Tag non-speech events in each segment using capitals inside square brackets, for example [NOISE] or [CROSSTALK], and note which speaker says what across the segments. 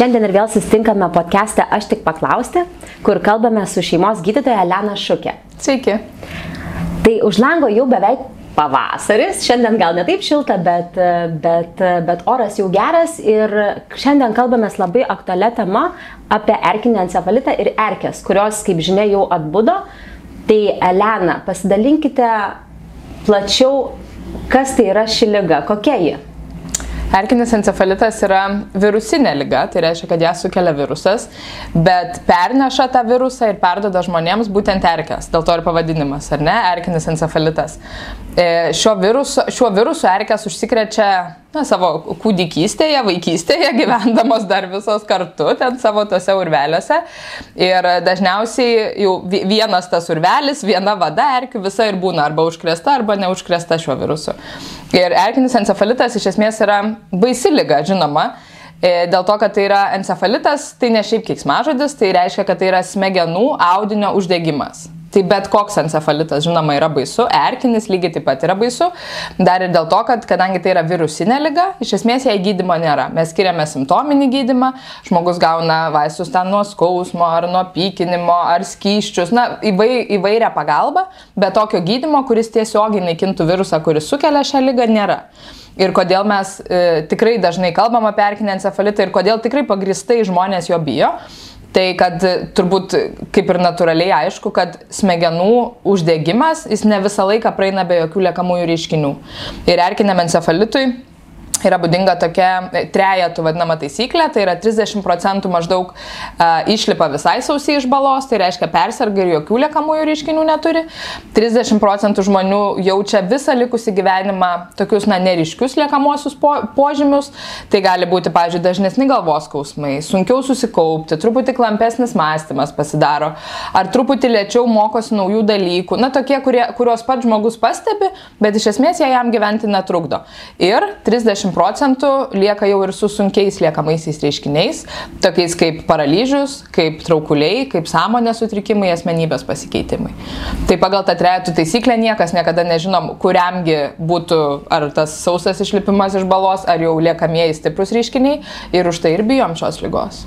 Speaker 1: Šiandien ir vėl susitinkame podcast'e Aš tik paklausti, kur kalbame su šeimos gydytoja Lena Šukė.
Speaker 2: Sveiki.
Speaker 1: Tai už lango jau beveik pavasaris, šiandien gal ne taip šilta, bet, bet, bet oras jau geras ir šiandien kalbame labai aktualią temą apie erkinį encefalitą ir erkės, kurios, kaip žinia, jau atbudo. Tai Elena, pasidalinkite plačiau, kas tai yra ši lyga, kokia ji.
Speaker 2: Erkinis encefalitas yra virusinė lyga, tai reiškia, kad ją sukelia virusas, bet perneša tą virusą ir perdoda žmonėms būtent erkės, dėl to ir pavadinimas, ar ne, erkinis encefalitas. E, šiuo virusu, šiuo virusu erkės užsikrečia na, savo kūdikystėje, vaikystėje, [LAUGHS] gyvendamos dar visos kartu, ten savo tose urveliuose. Ir dažniausiai jau vienas tas urvelis, viena vada erkių visa ir būna arba užkresta, arba neužkresta šiuo virusu. Ir erkinis encefalitas iš esmės yra baisi lyga, žinoma. E, dėl to, kad tai yra encefalitas, tai ne šiaip keiksmažodis, tai reiškia, kad tai yra smegenų audinio uždegimas. Tai bet koks encefalitas, žinoma, yra baisu, erkinis lygiai taip pat yra baisu, dar ir dėl to, kad kadangi tai yra virusinė lyga, iš esmės jai gydimo nėra. Mes skiriame simptominį gydimą, žmogus gauna vaistus ten nuo skausmo, ar nuo pykinimo, ar skyščius, na, įvai, įvairią pagalbą, bet tokio gydimo, kuris tiesiogiai naikintų virusą, kuris sukelia šią lygą, nėra. Ir kodėl mes e, tikrai dažnai kalbam apie erkinį encefalitą ir kodėl tikrai pagristai žmonės jo bijo Tai kad turbūt kaip ir natūraliai aišku, kad smegenų uždegimas jis ne visą laiką praeina be jokių liekamųjų reiškinių. Ir erkiniam encefalitui yra būdinga tokia e, trejatų vadinama taisyklė, tai yra 30 procentų maždaug a, išlipa visai sausiai iš balos, tai reiškia persirga ir jokių liekamųjų reiškinių neturi. 30 procentų žmonių jaučia visą likusį gyvenimą tokius, na, neriškius liekamuosius po, požymius. Tai gali būti, pavyzdžiui, dažnesni galvos skausmai, sunkiau susikaupti, truputį klampesnis mąstymas pasidaro, ar truputį lėčiau mokosi naujų dalykų. Na, tokie, kurie, kuriuos pats žmogus pastebi, bet iš esmės jie jam gyventi netrukdo. Ir 30 50 procentų lieka jau ir su sunkiais liekamaisiais reiškiniais, tokiais kaip paralyžius, kaip traukuliai, kaip sąmonės sutrikimai, asmenybės pasikeitimai. Tai pagal tą trejatų taisyklę niekas niekada nežinom, kuriamgi būtų ar tas sausas išlipimas iš balos, ar jau liekamieji stiprus reiškiniai ir už tai ir bijom šios lygos.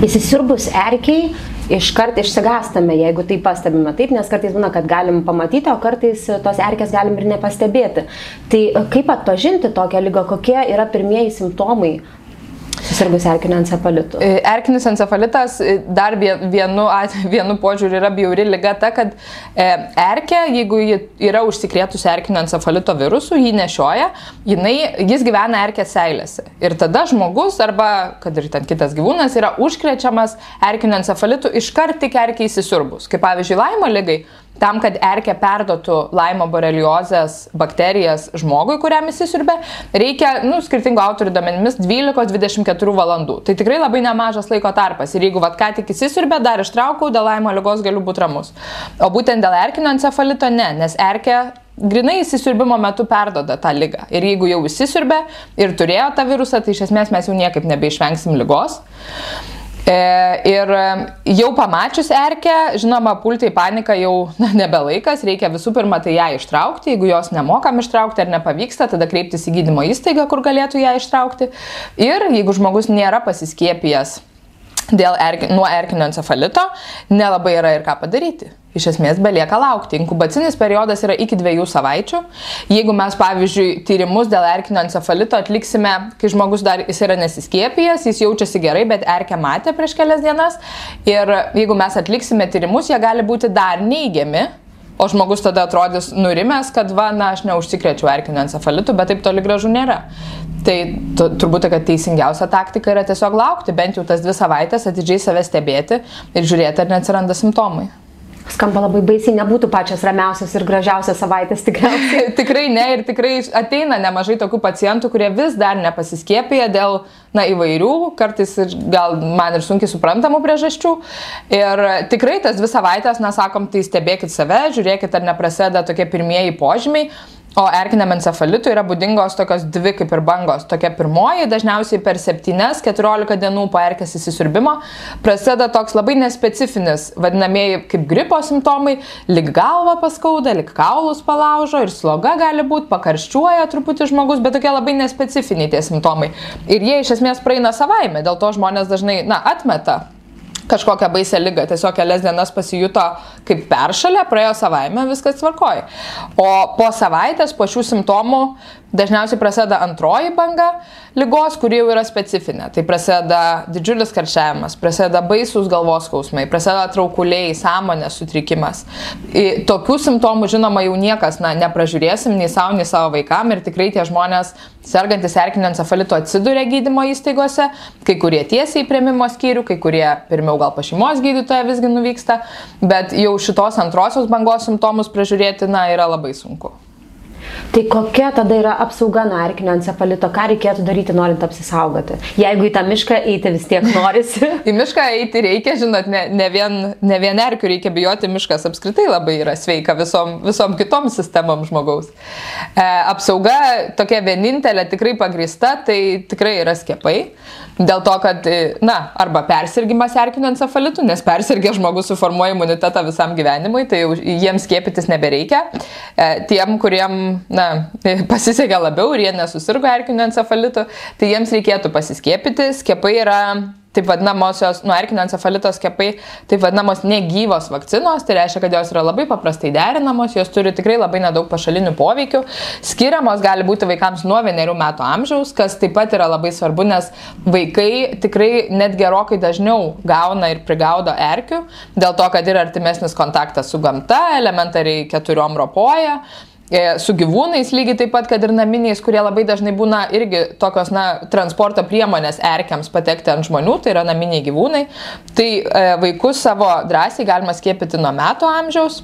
Speaker 1: Įsisirbus erkiai iškart išsigastame, jeigu tai pastebime taip, nes kartais būna, kad galim pamatyti, o kartais tos erkės galim ir nepastebėti. Tai kaip atpažinti tokią lygą, kokie yra pirmieji simptomai, susirgus erkiniu encefalitu?
Speaker 2: E, erkinis encefalitas e, dar vienu, [LAUGHS] vienu požiūriu yra bjauri lyga ta, kad e, erkė, jeigu ji yra užsikrėtusi erkinio encefalito virusu, jį nešioja, jinai, jis gyvena erkės seilėse. Ir tada žmogus arba, kad ir ten kitas gyvūnas, yra užkrečiamas erkinio encefalitu iškart tik erkiai įsisiurbus. Kaip pavyzdžiui, laimo lygai tam, kad erkė perdotų laimo boreliozės bakterijas žmogui, kuriam įsisiurbė, reikia, nu, skirtingų autorių duomenimis 12-24 valandų. Tai tikrai labai nemažas laiko tarpas. Ir jeigu vad ką tik įsisiurbė, dar ištraukau, dėl laimo lygos galiu būti ramus. O būtent dėl erkinio encefalito ne, nes erkė grinai įsisiurbimo metu perdoda tą lygą. Ir jeigu jau įsisiurbė ir turėjo tą virusą, tai iš esmės mes jau niekaip nebeišvengsim lygos. E, ir e, jau pamačius erkę, žinoma, pulti į paniką jau na, nebelaikas, reikia visų pirma tai ją ištraukti, jeigu jos nemokam ištraukti ar nepavyksta, tada kreiptis į gydymo įstaigą, kur galėtų ją ištraukti. Ir jeigu žmogus nėra pasiskiepijęs dėl erki, nuo erkinio encefalito, nelabai yra ir ką padaryti. Iš esmės belieka laukti. Inkubacinis periodas yra iki dviejų savaičių. Jeigu mes, pavyzdžiui, tyrimus dėl erkinio encefalito atliksime, kai žmogus dar jis yra nesiskiepijęs, jis jaučiasi gerai, bet erkę matė prieš kelias dienas. Ir jeigu mes atliksime tyrimus, jie gali būti dar neigiami, o žmogus tada atrodys nurimęs, kad va, na, aš neužsikrėčiau erkinio encefalitu, bet taip toli gražu nėra. Tai tu, turbūt, kad teisingiausia taktika yra tiesiog laukti bent jau tas dvi savaitės, atidžiai save stebėti ir žiūrėti, ar neatsiranda simptomai.
Speaker 1: Skamba labai baisiai, nebūtų pačios ramiausios ir gražiausios savaitės tikriausiai. [LAUGHS]
Speaker 2: tikrai ne ir tikrai ateina nemažai tokių pacientų, kurie vis dar nepasiskiepija dėl na, įvairių, kartais ir gal man ir sunkiai suprantamų priežasčių. Ir tikrai tas dvi savaitės, na, sakom, tai stebėkit save, žiūrėkit, ar neprasideda tokie pirmieji požymiai. O erkiniam encefalitui yra būdingos tokios dvi kaip ir bangos. Tokia pirmoji, dažniausiai per 7-14 dienų po erkės įsisirbimo, prasideda toks labai nespecifinis, vadinamieji kaip gripo simptomai, lik galva paskauda, lik kaulus palaužo ir sloga gali būti, pakarščiuoja truputį žmogus, bet tokie labai nespecifiniai tie simptomai. Ir jie iš esmės praeina savaime, dėl to žmonės dažnai, na, atmeta kažkokią baisę lygą, tiesiog kelias dienas pasijuto kaip peršalę, praėjo savaime, viskas tvarkoja. O po savaitės, po šių simptomų Dažniausiai prasideda antroji banga lygos, kuri jau yra specifinė. Tai prasideda didžiulis karščiavimas, prasideda baisus galvos skausmai, prasideda traukuliai, sąmonės sutrikimas. I, tokių simptomų, žinoma, jau niekas na, nepražiūrėsim nei savo, nei savo vaikam ir tikrai tie žmonės, sergantis erkinio encefalito, atsiduria gydymo įstaigose, kai kurie tiesiai į prieimimo skyrių, kai kurie pirmiau gal pa šeimos gydytoje visgi nuvyksta, bet jau šitos antrosios bangos simptomus pražiūrėti, na, yra labai sunku.
Speaker 1: Tai kokia tada yra apsauga nuo erkinio encefalito, ką reikėtų daryti norint apsisaugoti? Jeigu į tą mišką eiti vis tiek [LAUGHS] norisi.
Speaker 2: į mišką eiti reikia, žinot, ne, ne, vien, ne vien erkių reikia bijoti, miškas apskritai labai yra sveika visom, visom kitom sistemom žmogaus. E, apsauga tokia vienintelė tikrai pagrįsta, tai tikrai yra skiepai. Dėl to, kad, e, na, arba persirgymas erkinio encefalitu, nes persirgę žmogus suformuoja imunitetą visam gyvenimui, tai jiems skiepytis nebereikia. E, tiem, kuriem, na, [LAUGHS] pasisekė labiau ir jie nesusirgo erkinio encefalitu, tai jiems reikėtų pasiskiepyti. Skiepai yra taip vadinamosios, nuo erkinio encefalito skiepai, taip vadinamos negyvos vakcinos, tai reiškia, kad jos yra labai paprastai derinamos, jos turi tikrai labai nedaug pašalinių poveikių, skiriamos gali būti vaikams nuo vienerių metų amžiaus, kas taip pat yra labai svarbu, nes vaikai tikrai net gerokai dažniau gauna ir prigaudo erkių, dėl to, kad yra artimesnis kontaktas su gamta, elementariai keturiom ropoja. E, su gyvūnais lygiai taip pat, kad ir naminiais, kurie labai dažnai būna irgi tokios, na, transporto priemonės erkiams patekti ant žmonių, tai yra naminiai gyvūnai. Tai e, vaikus savo drąsiai galima skiepyti nuo metų amžiaus.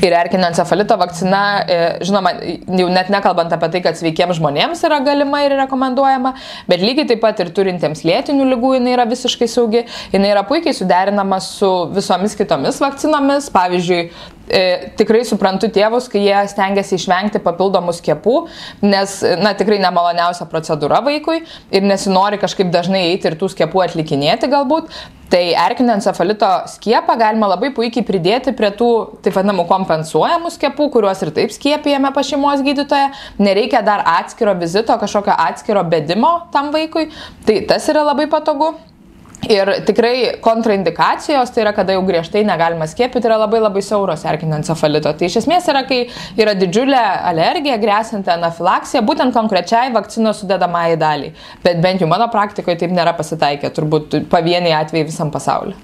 Speaker 2: Ir erkinio encefalito vakcina, e, žinoma, jau net nekalbant apie tai, kad sveikiems žmonėms yra galima ir rekomenduojama, bet lygiai taip pat ir turintiems lėtinių lygų jinai yra visiškai saugi, jinai yra puikiai suderinama su visomis kitomis vakcinomis, pavyzdžiui, e, tikrai suprantu tėvus, kai jie stengiasi išvengti papildomų skiepų, nes, na, tikrai nemaloniausia procedūra vaikui ir nesinori kažkaip dažnai eiti ir tų skiepų atlikinėti galbūt. Tai erkinio encefalito skiepą galima labai puikiai pridėti prie tų, taip vadinamų, kompensuojamų skiepų, kuriuos ir taip skiepijame pa šeimos gydytoje. Nereikia dar atskiro vizito, kažkokio atskiro bedimo tam vaikui. Tai tas yra labai patogu. Ir tikrai kontraindikacijos, tai yra, kada jau griežtai negalima skiepyti, yra labai labai siauros erkinio encefalito. Tai iš esmės yra, kai yra didžiulė alergija, grėsinti anafilaksija, būtent konkrečiai vakcinos sudedamai daliai. Bet bent jau mano praktikoje taip nėra pasitaikę, turbūt pavieniai atvejai visam pasauliu.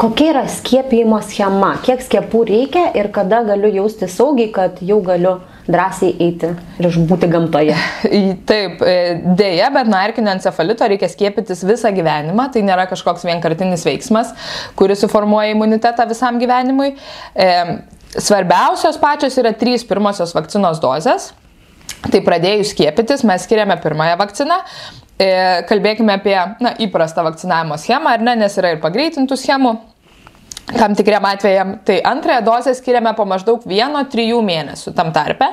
Speaker 1: Kokia yra skiepijimo schema? Kiek skiepų reikia ir kada galiu jausti saugiai, kad jau galiu drąsiai eiti ir būti gamtoje. [LAUGHS]
Speaker 2: Taip, e, dėja, bet nuo erkinio encefalito reikia skiepytis visą gyvenimą, tai nėra kažkoks vienkartinis veiksmas, kuris suformuoja imunitetą visam gyvenimui. E, svarbiausios pačios yra trys pirmosios vakcinos dozės. Tai pradėjus skiepytis, mes skiriame pirmąją vakciną, e, kalbėkime apie na, įprastą vakcinavimo schemą, ar ne, nes yra ir pagreitintų schemų tam tikriam atvejam. Tai antrąją dozę skiriame po maždaug 1-3 mėnesių tam tarpe.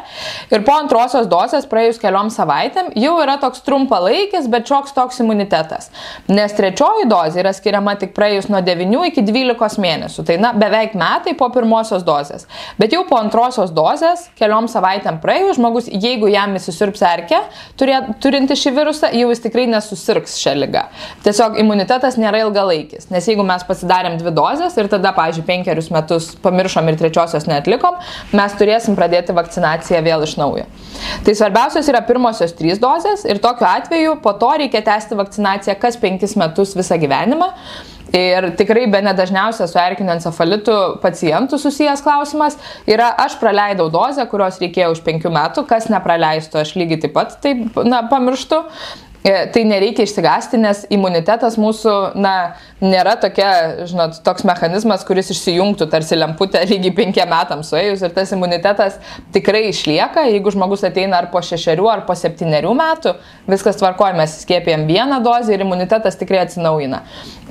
Speaker 2: Ir po antrosios dozės praėjus keliom savaitėm jau yra toks trumpalaikis, bet šioks toks imunitetas. Nes trečioji dozė yra skiriama tik praėjus nuo 9 iki 12 mėnesių. Tai na, beveik metai po pirmosios dozės. Bet jau po antrosios dozės, keliom savaitėm praėjus, žmogus, jeigu jam įsisirps erkė, turinti šį virusą, jau jis tikrai nesusirgs šią lygą. Tiesiog imunitetas nėra ilgalaikis. Nes jeigu mes pasidarėm dvi dozes ir tada tada, pavyzdžiui, penkerius metus pamiršom ir trečiosios netlikom, mes turėsim pradėti vakcinaciją vėl iš naujo. Tai svarbiausios yra pirmosios trys dozės ir tokiu atveju po to reikia tęsti vakcinaciją kas penkis metus visą gyvenimą. Ir tikrai be nedažniausias su erkinio encefalitu pacientų susijęs klausimas yra, aš praleidau dozę, kurios reikėjo už penkių metų, kas nepraleistų, aš lygiai taip pat taip, na, pamirštu. E, tai nereikia išsigasti, nes imunitetas mūsų, na, nėra tokia, žinot, toks mechanizmas, kuris išsijungtų tarsi lemputę lygiai penkiem metams suėjus ir tas imunitetas tikrai išlieka, jeigu žmogus ateina ar po šešerių, ar po septyniarių metų, viskas tvarkoja, mes skiepijam vieną dozę ir imunitetas tikrai atsinaujina.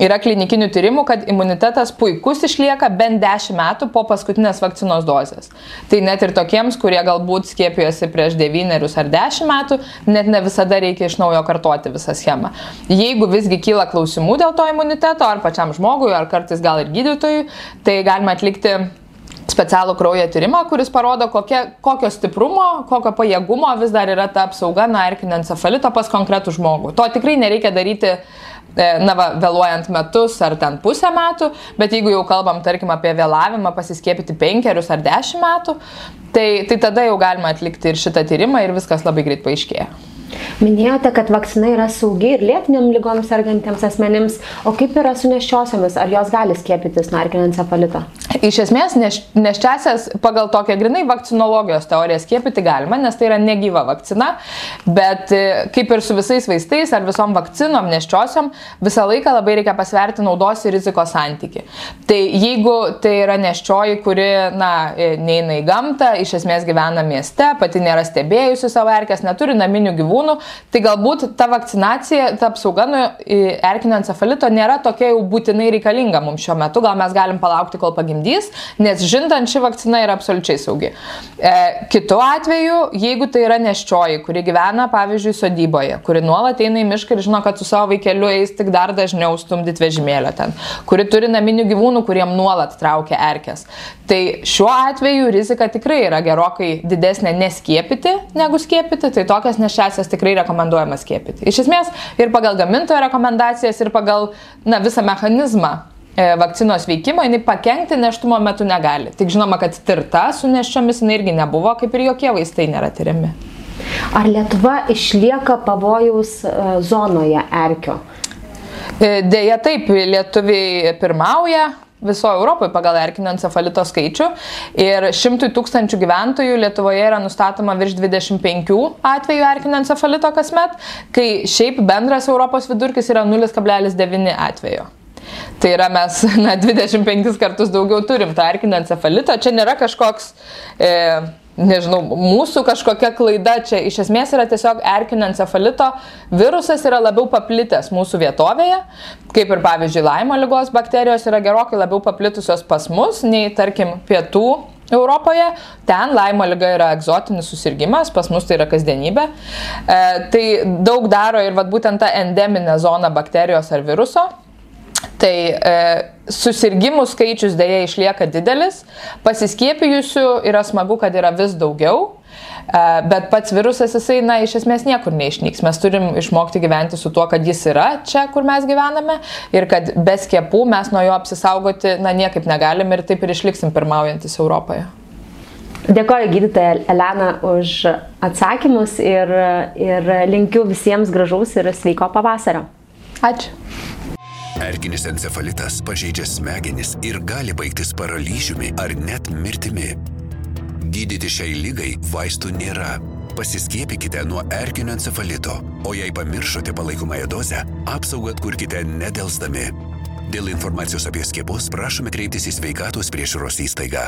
Speaker 2: Yra klinikinių tyrimų, kad imunitetas puikus išlieka bent 10 metų po paskutinės vakcinos dozės. Tai net ir tokiems, kurie galbūt skiepijosi prieš 9 ar 10 metų, net ne visada reikia iš naujo kartoti visą schemą. Jeigu visgi kyla klausimų dėl to imuniteto, ar pačiam žmogui, ar kartais gal ir gydytojui, tai galima atlikti specialų kraujo tyrimą, kuris parodo, kokie, kokio stiprumo, kokio pajėgumo vis dar yra ta apsauga nuo erkinio encefalito pas konkretų žmogų. To tikrai nereikia daryti E, na, va, vėluojant metus ar ten pusę metų, bet jeigu jau kalbam, tarkim, apie vėlavimą pasiskiepyti penkerius ar dešimt metų, tai, tai tada jau galima atlikti ir šitą tyrimą ir viskas labai greit paaiškėja.
Speaker 1: Minėjote, kad vakcina yra saugi ir lėtiniam lygom sergantiems asmenims, o kaip yra su neščiosiomis, ar jos gali skiepytis nuo erkinio encefalito?
Speaker 2: Iš esmės, neš, neščiasias pagal tokią grinai vakcinologijos teoriją skiepyti galima, nes tai yra negyva vakcina, bet e, kaip ir su visais vaistais ar visom vakcinom neščiosiom, visą laiką labai reikia pasverti naudos ir rizikos santyki. Tai jeigu tai yra neščioji, kuri, na, e, neina į gamtą, iš esmės gyvena mieste, pati nėra stebėjusi savo erkės, neturi naminių gyvūnų, tai galbūt ta vakcinacija, ta apsauga nuo erkinio encefalito nėra tokia jau būtinai reikalinga mums šiuo metu, gal mes galim palaukti, kol pagimdys, nes žintant, ši vakcina yra absoliučiai saugi. E, kitu atveju, jeigu tai yra neščioji, kuri gyvena, pavyzdžiui, sodyboje, kuri nuolat eina į mišką ir žino, kad su savo vaikeliu eis tik dar dažniau stumdyti vežimėlio ten, kuri turi naminių gyvūnų, kuriem nuolat traukia erkės. Tai šiuo atveju rizika tikrai yra gerokai didesnė neskiepyti negu skiepyti, tai tokias neščiasias tikrai rekomenduojama skiepyti. Iš esmės ir pagal gamintojo rekomendacijas, ir pagal na, visą mechanizmą vakcinos veikimo, jinai pakengti neštumo metu negali. Tik žinoma, kad tirta su neščiomis jinai irgi nebuvo, kaip ir jokie vaistai nėra tyriami.
Speaker 1: Ar Lietuva išlieka pavojaus e, zonoje erkio?
Speaker 2: E, Deja taip, lietuviai pirmauja, visoje Europoje pagal erkinio encefalito skaičių ir šimtui tūkstančių gyventojų Lietuvoje yra nustatoma virš 25 atvejų erkinio encefalito kasmet, kai šiaip bendras Europos vidurkis yra 0,9 atvejo. Tai yra mes [LAUGHS] na, 25 kartus daugiau turim tą erkinio encefalito. Čia nėra kažkoks e, nežinau, mūsų kažkokia klaida čia iš esmės yra tiesiog erkinio encefalito virusas yra labiau paplitęs mūsų vietovėje, kaip ir pavyzdžiui laimo lygos bakterijos yra gerokai labiau paplitusios pas mus nei tarkim pietų Europoje. Ten laimo lyga yra egzotinis susirgymas, pas mus tai yra kasdienybė. E, tai daug daro ir vat, būtent ta endeminė zona bakterijos ar viruso. Tai e, susirgymų skaičius dėja išlieka didelis, pasiskiepijusių yra smagu, kad yra vis daugiau, e, bet pats virusas jisai, na, iš esmės niekur neišnyks. Mes turim išmokti gyventi su tuo, kad jis yra čia, kur mes gyvename ir kad be skiepų mes nuo jo apsisaugoti, na, niekaip negalim ir taip ir išliksim pirmaujantis Europoje.
Speaker 1: Dėkoju gydytoja Elena už atsakymus ir, ir linkiu visiems gražaus ir sveiko pavasario.
Speaker 2: Ačiū.
Speaker 3: Erkinis encefalitas pažeidžia smegenis ir gali baigtis paralyžiumi ar net mirtimi. Gydyti šiai lygai vaistų nėra. Pasiskiepykite nuo erkinio encefalito, o jei pamiršote palaikomąją dozę, apsaugą atkurkite nedelsdami. Dėl informacijos apie skiepus prašome kreiptis į sveikatos priežiūros įstaigą.